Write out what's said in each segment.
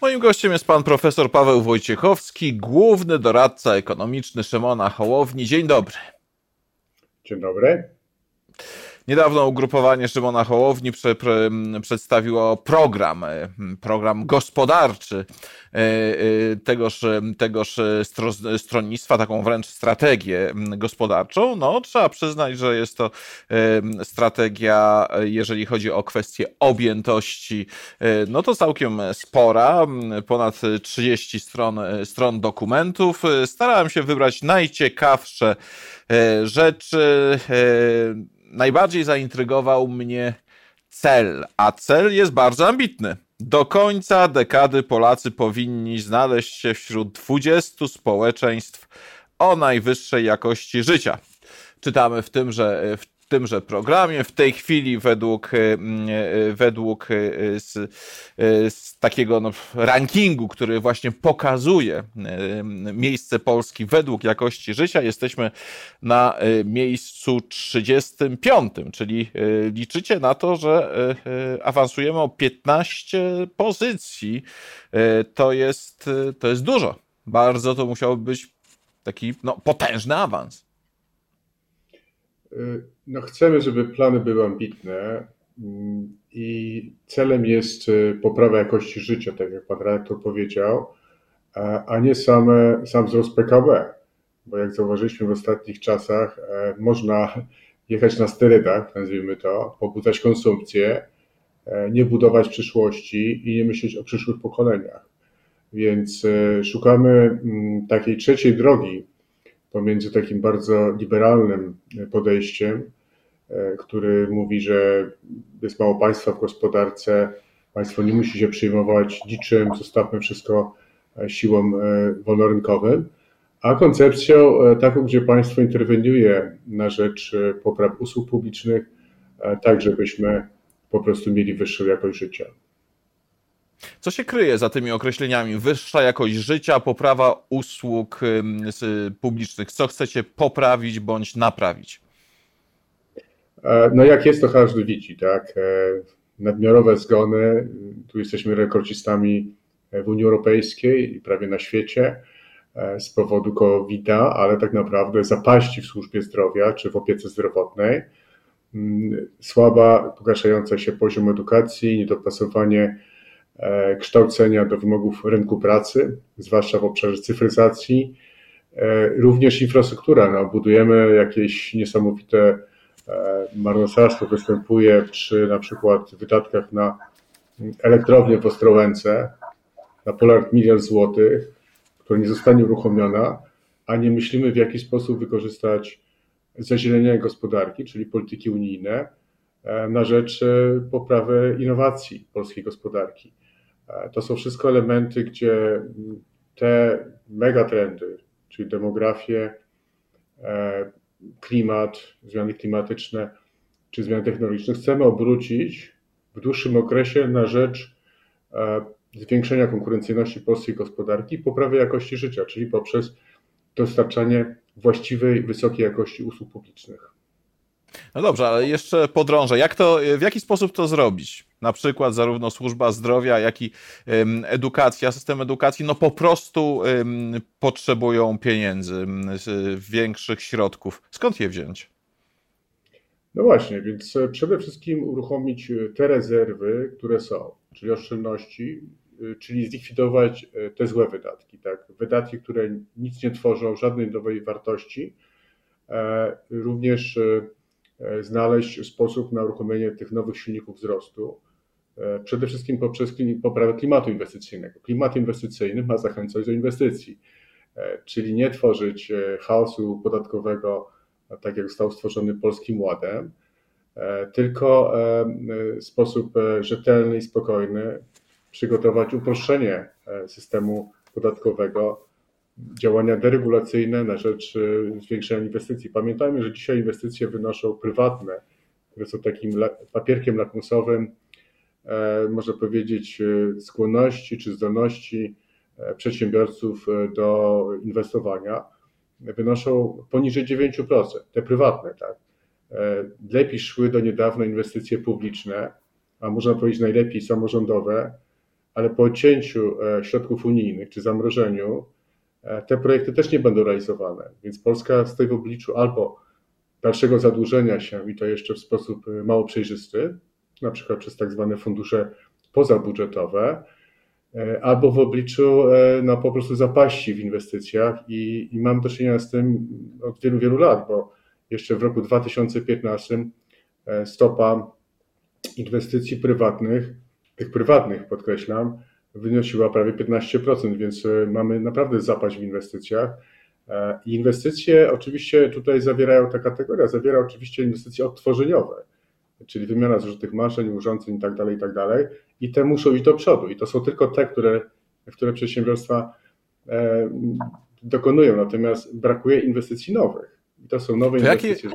Moim gościem jest pan profesor Paweł Wojciechowski, główny doradca ekonomiczny Szymona Hołowni. Dzień dobry. Dzień dobry. Niedawno ugrupowanie Szymona Hołowni prze, pre, przedstawiło program, e, program gospodarczy e, e, tegoż, tegoż stro, stronnictwa, taką wręcz strategię gospodarczą. No, trzeba przyznać, że jest to strategia, jeżeli chodzi o kwestię objętości, no to całkiem spora, ponad 30 stron, stron dokumentów. Starałem się wybrać najciekawsze rzeczy najbardziej zaintrygował mnie cel, a cel jest bardzo ambitny. Do końca dekady Polacy powinni znaleźć się wśród 20 społeczeństw o najwyższej jakości życia. Czytamy w tym, że w tymże programie. W tej chwili według, e, e, według e, z, z takiego no, rankingu, który właśnie pokazuje miejsce Polski według jakości życia, jesteśmy na miejscu 35, czyli liczycie na to, że awansujemy o 15 pozycji. To jest, to jest dużo. Bardzo to musiałby być taki no, potężny awans. Y, no chcemy, żeby plany były ambitne mm, i celem jest y, poprawa jakości życia, tak jak pan redaktor powiedział, a nie same, sam wzrost PKB. Bo jak zauważyliśmy w ostatnich czasach, e, można jechać na sterydach, nazwijmy to, pobudzać konsumpcję, e, nie budować przyszłości i nie myśleć o przyszłych pokoleniach. Więc e, szukamy mm, takiej trzeciej drogi, pomiędzy takim bardzo liberalnym podejściem, e, który mówi, że jest mało państwa w gospodarce, państwo nie musi się przyjmować niczym, zostawmy wszystko e, siłom e, wolnorynkowym, a koncepcją taką, gdzie państwo interweniuje na rzecz popraw usług publicznych, tak żebyśmy po prostu mieli wyższą jakość życia. Co się kryje za tymi określeniami? Wyższa jakość życia, poprawa usług publicznych. Co chcecie poprawić bądź naprawić? E, no jak jest, to każdy widzi, tak? E, nadmiarowe zgony, tu jesteśmy rekordzistami w Unii Europejskiej i prawie na świecie e, z powodu covid ale tak naprawdę zapaści w służbie zdrowia czy w opiece zdrowotnej, mm, słaba, pogarszająca się poziom edukacji, niedopasowanie E, kształcenia do wymogów rynku pracy, zwłaszcza w obszarze cyfryzacji. E, również infrastruktura. No, budujemy jakieś niesamowite e, marnotrawstwo występuje przy na przykład wydatkach na elektrownię w Ostrołęce na ponad miliard złotych, która nie zostanie uruchomiona, a nie myślimy w jaki sposób wykorzystać zazielenienia gospodarki, czyli polityki unijne, na rzecz poprawy innowacji polskiej gospodarki. To są wszystko elementy, gdzie te megatrendy, czyli demografię, e, klimat, zmiany klimatyczne czy zmiany technologiczne, chcemy obrócić w dłuższym okresie na rzecz e, zwiększenia konkurencyjności polskiej gospodarki i poprawy jakości życia, czyli poprzez dostarczanie właściwej, wysokiej jakości usług publicznych. No dobrze, ale jeszcze podrążę. Jak to, w jaki sposób to zrobić? Na przykład zarówno służba zdrowia, jak i edukacja, system edukacji, no po prostu potrzebują pieniędzy, większych środków. Skąd je wziąć? No właśnie, więc e, przede wszystkim uruchomić e, te rezerwy, które są, czyli oszczędności, e, czyli zlikwidować te złe wydatki, tak? Wydatki, które nic nie tworzą, żadnej nowej wartości. Również znaleźć sposób na uruchomienie tych nowych silników wzrostu, przede wszystkim poprzez poprawę klimatu inwestycyjnego. Klimat inwestycyjny ma zachęcać do inwestycji, e, czyli nie tworzyć chaosu podatkowego, tak jak został stworzony Polskim Ładem, tylko w sposób rzetelny i spokojny przygotować uproszczenie systemu podatkowego działania deregulacyjne na rzecz e, zwiększenia inwestycji. Pamiętajmy, że dzisiaj inwestycje wynoszą prywatne, które są takim papierkiem lakmusowym, e, można powiedzieć, e, skłonności czy zdolności przedsiębiorców do inwestowania, wynoszą poniżej 9%, te prywatne, tak. Lepiej szły do niedawna inwestycje publiczne, a można powiedzieć najlepiej samorządowe, ale po odcięciu środków unijnych czy zamrożeniu te projekty też nie będą realizowane. Więc Polska stoi w obliczu albo dalszego zadłużenia się i to jeszcze w sposób mało przejrzysty, na przykład przez tak zwane fundusze pozabudżetowe, E, albo w obliczu e, no, po prostu zapaści w inwestycjach i, i mam do czynienia z tym od wielu, wielu lat, bo jeszcze w roku 2015 e, stopa inwestycji prywatnych, tych prywatnych podkreślam, wynosiła prawie 15%, więc mamy naprawdę zapaść w inwestycjach. Inwestycje oczywiście tutaj zawierają, ta kategoria zawiera oczywiście inwestycje odtworzeniowe czyli wymiana zużytych maszyn, urządzeń itd., tak itd. Tak I te muszą iść do przodu. I to są tylko te, które, które przedsiębiorstwa e, dokonują. Natomiast brakuje inwestycji nowych. I to są nowe to inwestycje.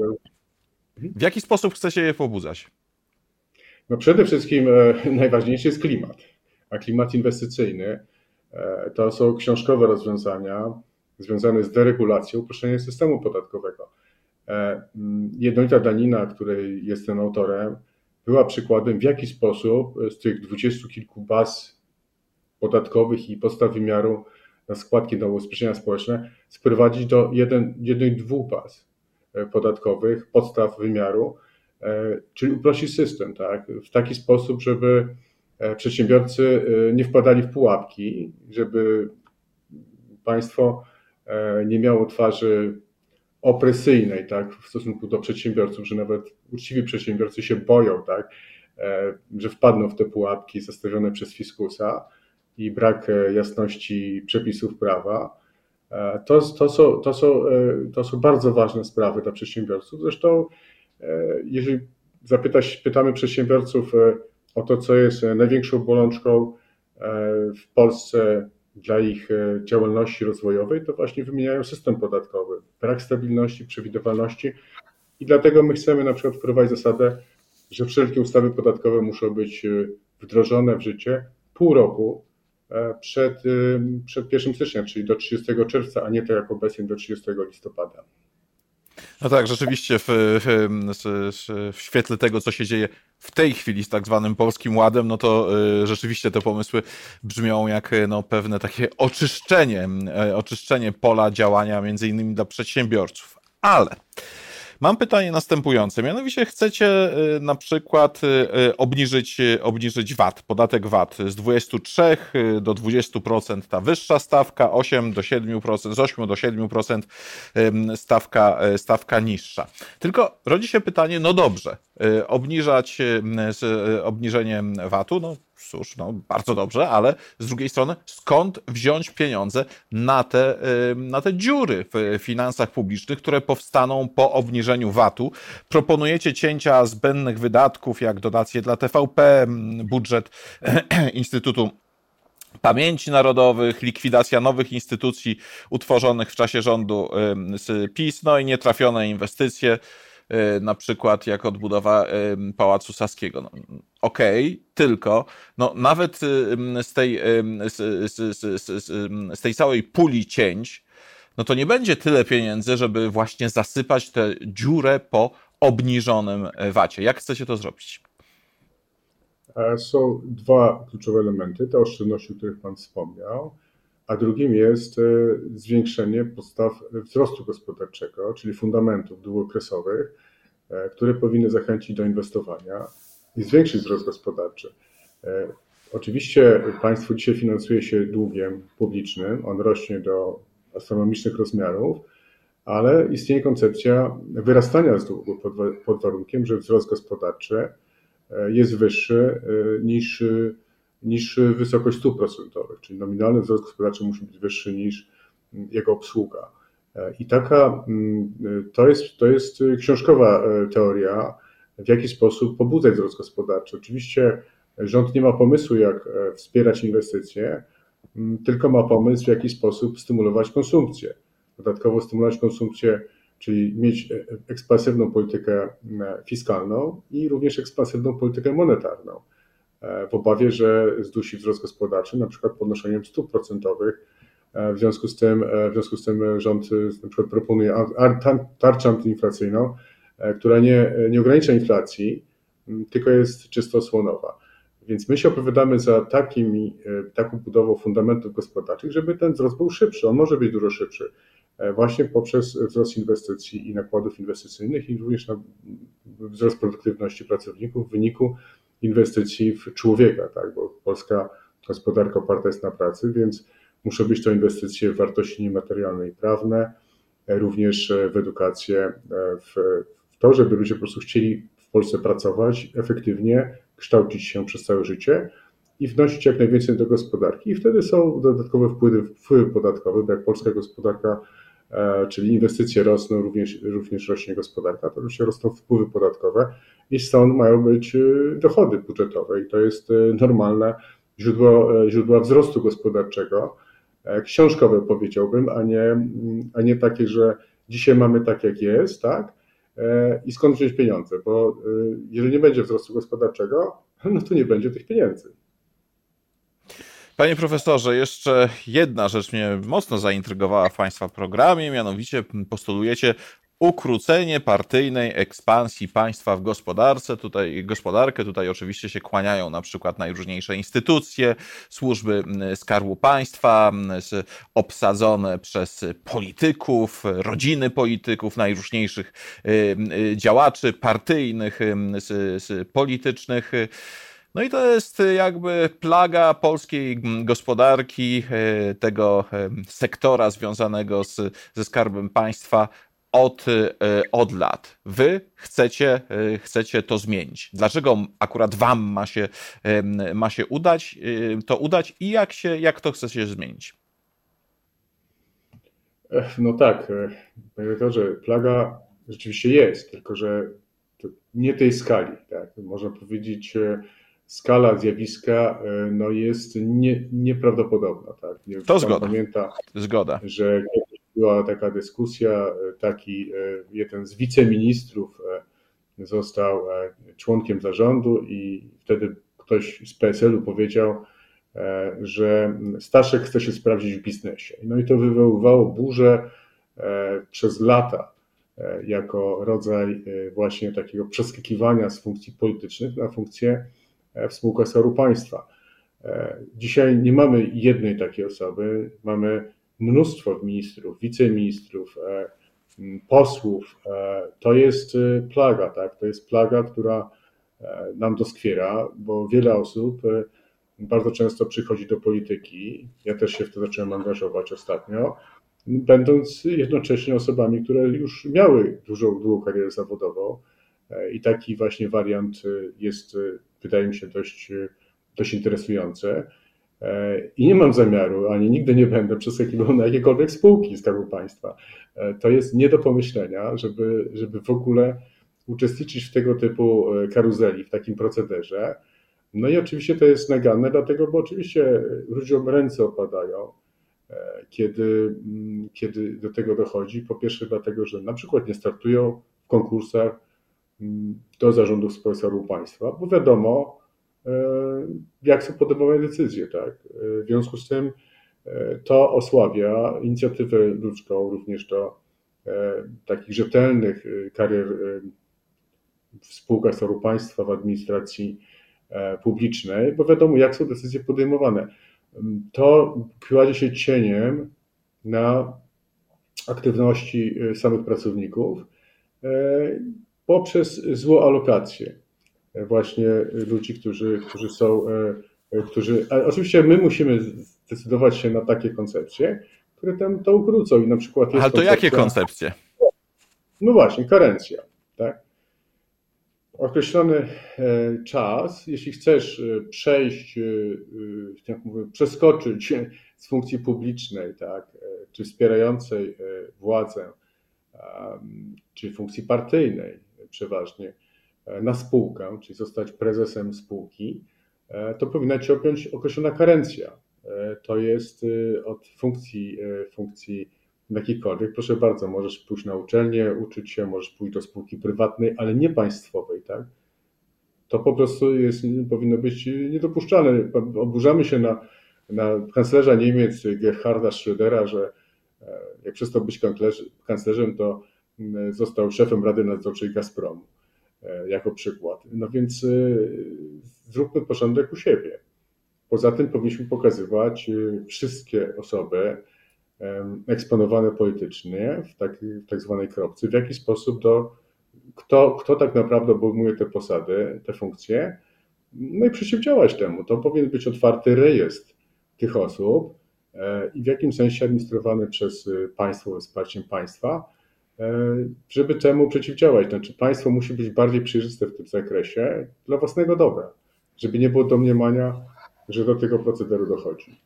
Jaki, w jaki sposób chcecie je pobudzać? No przede wszystkim e, najważniejszy jest klimat. A klimat inwestycyjny e, to są książkowe rozwiązania związane z deregulacją, uproszczeniem systemu podatkowego. E, mm, jednolita danina, której jestem autorem, była przykładem, w jaki sposób z tych dwudziestu kilku baz podatkowych i podstaw wymiaru na składki na ubezpieczenia społeczne sprowadzić do jeden, jednej, dwóch baz e, podatkowych, podstaw wymiaru, e, czyli uprościć system, tak? W taki sposób, żeby przedsiębiorcy nie wpadali w pułapki, żeby państwo nie miało twarzy opresyjnej tak, w stosunku do przedsiębiorców, że nawet uczciwi przedsiębiorcy się boją, tak, e, że wpadną w te pułapki zastawione przez fiskusa i brak e, jasności przepisów prawa. E, to, to, są, to, są, to są bardzo ważne sprawy dla przedsiębiorców. Zresztą, jeżeli zapytać, pytamy przedsiębiorców o to, co jest największą bolączką w Polsce dla ich e, działalności rozwojowej, to właśnie wymieniają system podatkowy, brak stabilności, przewidywalności i dlatego my chcemy na przykład wprowadzić zasadę, że wszelkie ustawy podatkowe muszą być e, wdrożone w życie pół roku e, przed, przed 1 stycznia, czyli do 30 czerwca, a nie tak jak obecnie do 30 listopada. No tak, rzeczywiście w, w, w, świetle tego, co się dzieje w tej chwili z tak zwanym Polskim Ładem, no to y, rzeczywiście te pomysły brzmią jak no, pewne takie oczyszczenie, y, oczyszczenie pola działania między innymi dla przedsiębiorców. Ale Mam pytanie następujące. Mianowicie chcecie y, na przykład y, y, obniżyć, obniżyć VAT, podatek VAT z 23 do 20% ta wyższa stawka, 8 do 7%, z 8 do 7% stawka, stawka niższa. Tylko rodzi się pytanie, no dobrze, obniżać obniżenie VAT-u, no cóż, no bardzo dobrze, ale z drugiej strony skąd wziąć pieniądze na te, na te dziury w finansach publicznych, które powstaną po obniżeniu VAT-u? Proponujecie cięcia zbędnych wydatków, jak dotacje dla TVP, budżet Instytutu Pamięci Narodowych, likwidacja nowych instytucji utworzonych w czasie rządu PiS, no i nietrafione inwestycje. E, na przykład jak odbudowa Pałacu Saskiego. No, Okej, okay, tylko no, nawet z tej, z, z, z, z tej całej puli cięć, no to nie będzie tyle pieniędzy, żeby właśnie zasypać tę dziurę po obniżonym VAT-ie. Jak chcecie to zrobić? E, są dwa kluczowe elementy, te oszczędności, o których Pan wspomniał a drugim jest e, zwiększenie podstaw wzrostu gospodarczego, czyli fundamentów długookresowych, e, które powinny zachęcić do inwestowania i zwiększyć wzrost gospodarczy. E, oczywiście państwo dzisiaj finansuje się długiem publicznym, on rośnie do astronomicznych rozmiarów, ale istnieje koncepcja wyrastania z długu pod, pod warunkiem, że wzrost gospodarczy jest wyższy niż niż wysokość stóp procentowych, czyli nominalny wzrost gospodarczy musi być wyższy niż jego obsługa. I taka, mm, to jest, to jest książkowa e, teoria, w jaki sposób pobudzać wzrost gospodarczy. Oczywiście rząd nie ma pomysłu, jak e, wspierać inwestycje, mm, tylko ma pomysł, w jaki sposób stymulować konsumpcję. Dodatkowo stymulować konsumpcję, czyli mieć e, ekspansywną politykę fiskalną i również ekspansywną politykę monetarną. E, w obawie, że zdusi wzrost gospodarczy, na przykład podnoszeniem stóp procentowych. E, w związku z tym, e, w związku z tym rząd na przykład proponuje tarczę antyinflacyjną, która nie, nie ogranicza inflacji, tylko jest czysto osłonowa. Więc my się opowiadamy za takimi, taką budową fundamentów gospodarczych, żeby ten wzrost był szybszy. On może być dużo szybszy właśnie poprzez wzrost inwestycji i nakładów inwestycyjnych i również na wzrost produktywności pracowników w wyniku inwestycji w człowieka, tak? bo polska gospodarka oparta jest na pracy, więc muszą być to inwestycje w wartości niematerialne i prawne, również w edukację, w, w to, żeby ludzie po prostu chcieli w Polsce pracować efektywnie, kształcić się przez całe życie i wnosić jak najwięcej do gospodarki. I wtedy są dodatkowe wpływy, wpływy podatkowe, bo jak polska gospodarka, e, czyli inwestycje rosną, również, również rośnie gospodarka, to oczywiście rosną wpływy podatkowe i stąd mają być e, dochody budżetowe i to jest e, normalne źródło, źródła wzrostu gospodarczego, książkowe powiedziałbym, a nie, a nie takie, że dzisiaj mamy tak jak jest, tak? I skąd wziąć pieniądze, bo jeżeli nie będzie wzrostu gospodarczego, no to nie będzie tych pieniędzy. Panie profesorze, jeszcze jedna rzecz mnie mocno zaintrygowała w Państwa programie, mianowicie postulujecie ukrócenie partyjnej ekspansji państwa w gospodarce. Tutaj gospodarkę, tutaj oczywiście się kłaniają na przykład najróżniejsze instytucje, służby Skarbu Państwa, obsadzone przez polityków, rodziny polityków, najróżniejszych y, y, działaczy partyjnych, politycznych. No i to jest jakby plaga polskiej gospodarki, y, tego sektora związanego z, ze skarbem państwa od, od lat. Wy chcecie, chcecie to zmienić. Dlaczego akurat wam ma się, ma się udać, to udać i jak, się, jak to chce się zmienić? No tak, panie rektorze, plaga rzeczywiście jest, tylko że nie tej skali. Tak? Można powiedzieć, skala zjawiska e, no, jest nie, nieprawdopodobna. Tak? Nie, to zgoda. Pamięta, zgoda. że była taka dyskusja, e, taki e, jeden z wiceministrów został członkiem zarządu i wtedy ktoś z PSL-u powiedział, że Staszek chce się sprawdzić w biznesie. No i to wywoływało burzę przez lata jako rodzaj właśnie takiego przeskakiwania z funkcji politycznych na funkcje E, w Państwa. E, dzisiaj nie mamy jednej takiej osoby, mamy mnóstwo ministrów, wiceministrów, e, posłów. To jest plaga, tak? To jest plaga, która nam doskwiera, bo wiele osób bardzo często przychodzi do polityki. Ja też się w to zacząłem angażować ostatnio, będąc jednocześnie osobami, które już miały dużą, długą karierę zawodową. I taki właśnie wariant jest wydaje mi się dość, dość interesujące. E, I nie mam zamiaru, ani nigdy nie będę przeskakiwał na jakiekolwiek spółki Skarbu Państwa. E, to jest nie do pomyślenia, żeby, żeby w ogóle uczestniczyć w tego typu e, karuzeli, w takim procederze. No i oczywiście to jest naganne, dlatego, bo oczywiście ludziom ręce opadają, kiedy, mm, kiedy do tego dochodzi. Po pierwsze, dlatego, że na przykład nie startują w konkursach, do zarządów spółek Skarbu Państwa, bo wiadomo, jak są podejmowane decyzje. Tak? W związku z tym e, to osłabia inicjatywę ludzką, również do e, takich rzetelnych karier w spółkach Skarbu Państwa, w administracji publicznej, bo wiadomo, jak są decyzje podejmowane. To kładzie się cieniem na aktywności samych pracowników poprzez złą alokację właśnie ludzi, którzy, którzy są, e, którzy, oczywiście my musimy zdecydować się na takie koncepcje, które tam to ukrócą i na przykład jest Ale to jakie koncepcje? No właśnie, karencja, tak? Określony e, czas, jeśli chcesz e, przejść, jak mówię, przeskoczyć z funkcji publicznej, tak, czy wspierającej władzę, czy funkcji partyjnej, przeważnie e, na spółkę, czyli zostać prezesem spółki, e, to powinna Cię objąć określona karencja. E, to jest od funkcji, funkcji jakiejkolwiek. Proszę bardzo, możesz pójść na uczelnię, uczyć się, możesz pójść do spółki prywatnej, ale nie państwowej, tak? To po prostu jest, powinno być niedopuszczalne. Oburzamy się na, na kanclerza Niemiec Gerharda Schrödera, że jak przestał być kanclerzem, to został szefem Rady Nadzorczej Gazpromu. Jako przykład. No więc zróbmy porządek u siebie. Poza tym powinniśmy pokazywać wszystkie osoby eksponowane politycznie w tak, w tak zwanej kropce, w jaki sposób do, kto, kto tak naprawdę obejmuje te posady, te funkcje, no i przeciwdziałać temu. To powinien być otwarty rejestr tych osób e, i w jakim sensie administrowany przez e, państwo, wsparciem państwa, e, żeby temu przeciwdziałać. Znaczy państwo musi być bardziej przejrzyste w tym zakresie dla własnego dobra, żeby nie było domniemania, że do tego procederu dochodzi.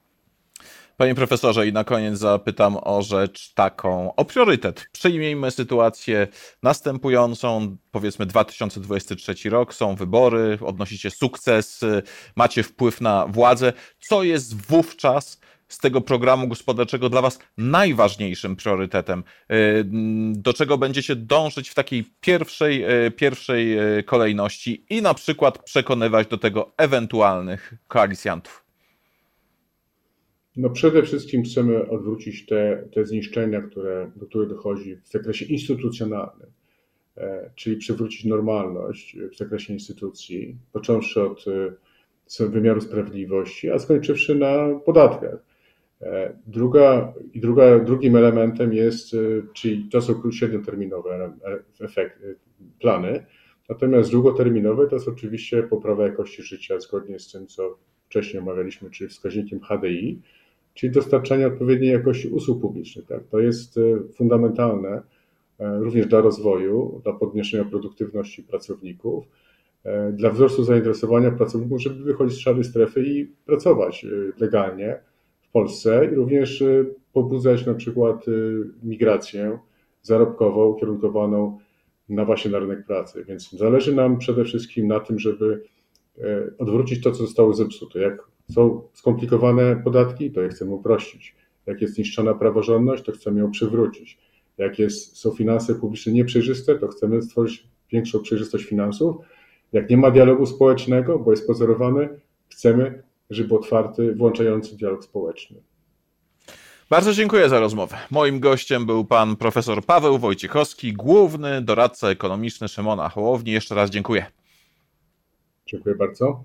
Panie profesorze, i na koniec zapytam o rzecz taką, o priorytet. Przyjmijmy sytuację następującą, powiedzmy 2023 rok, są wybory, odnosicie sukces, macie wpływ na władzę. Co jest wówczas z tego programu gospodarczego dla Was najważniejszym priorytetem? Do czego będziecie dążyć w takiej pierwszej, pierwszej kolejności i na przykład przekonywać do tego ewentualnych koalicjantów? No przede wszystkim chcemy odwrócić te, te zniszczenia, które, do których dochodzi w zakresie instytucjonalnym, e, czyli przywrócić normalność w zakresie instytucji, począwszy od e, wymiaru sprawiedliwości, a skończywszy na podatkach. E, druga, i druga, drugim elementem jest, czyli to są średnioterminowe efekty, plany, natomiast długoterminowe to jest oczywiście poprawa jakości życia zgodnie z tym, co wcześniej omawialiśmy, czyli wskaźnikiem HDI, czyli dostarczania odpowiedniej jakości usług publicznych. Tak? To jest e, fundamentalne e, również dla rozwoju, dla podniesienia produktywności pracowników, e, dla wzrostu zainteresowania pracowników, żeby wychodzić z szarej strefy i pracować legalnie Polsce i również pobudzać na przykład migrację zarobkową ukierunkowaną na właśnie na rynek pracy. Więc zależy nam przede wszystkim na tym, żeby odwrócić to, co zostało zepsute. Jak są skomplikowane podatki, to je chcemy uprościć. Jak jest niszczona praworządność, to chcemy ją przywrócić. Jak jest, są finanse publiczne nieprzejrzyste, to chcemy stworzyć większą przejrzystość finansów. Jak nie ma dialogu społecznego, bo jest pozorowany, chcemy, żeby otwarty, włączający dialog społeczny. Bardzo dziękuję za rozmowę. Moim gościem był pan profesor Paweł Wojciechowski, główny doradca ekonomiczny Szymona Hołowni. Jeszcze raz dziękuję. Dziękuję bardzo.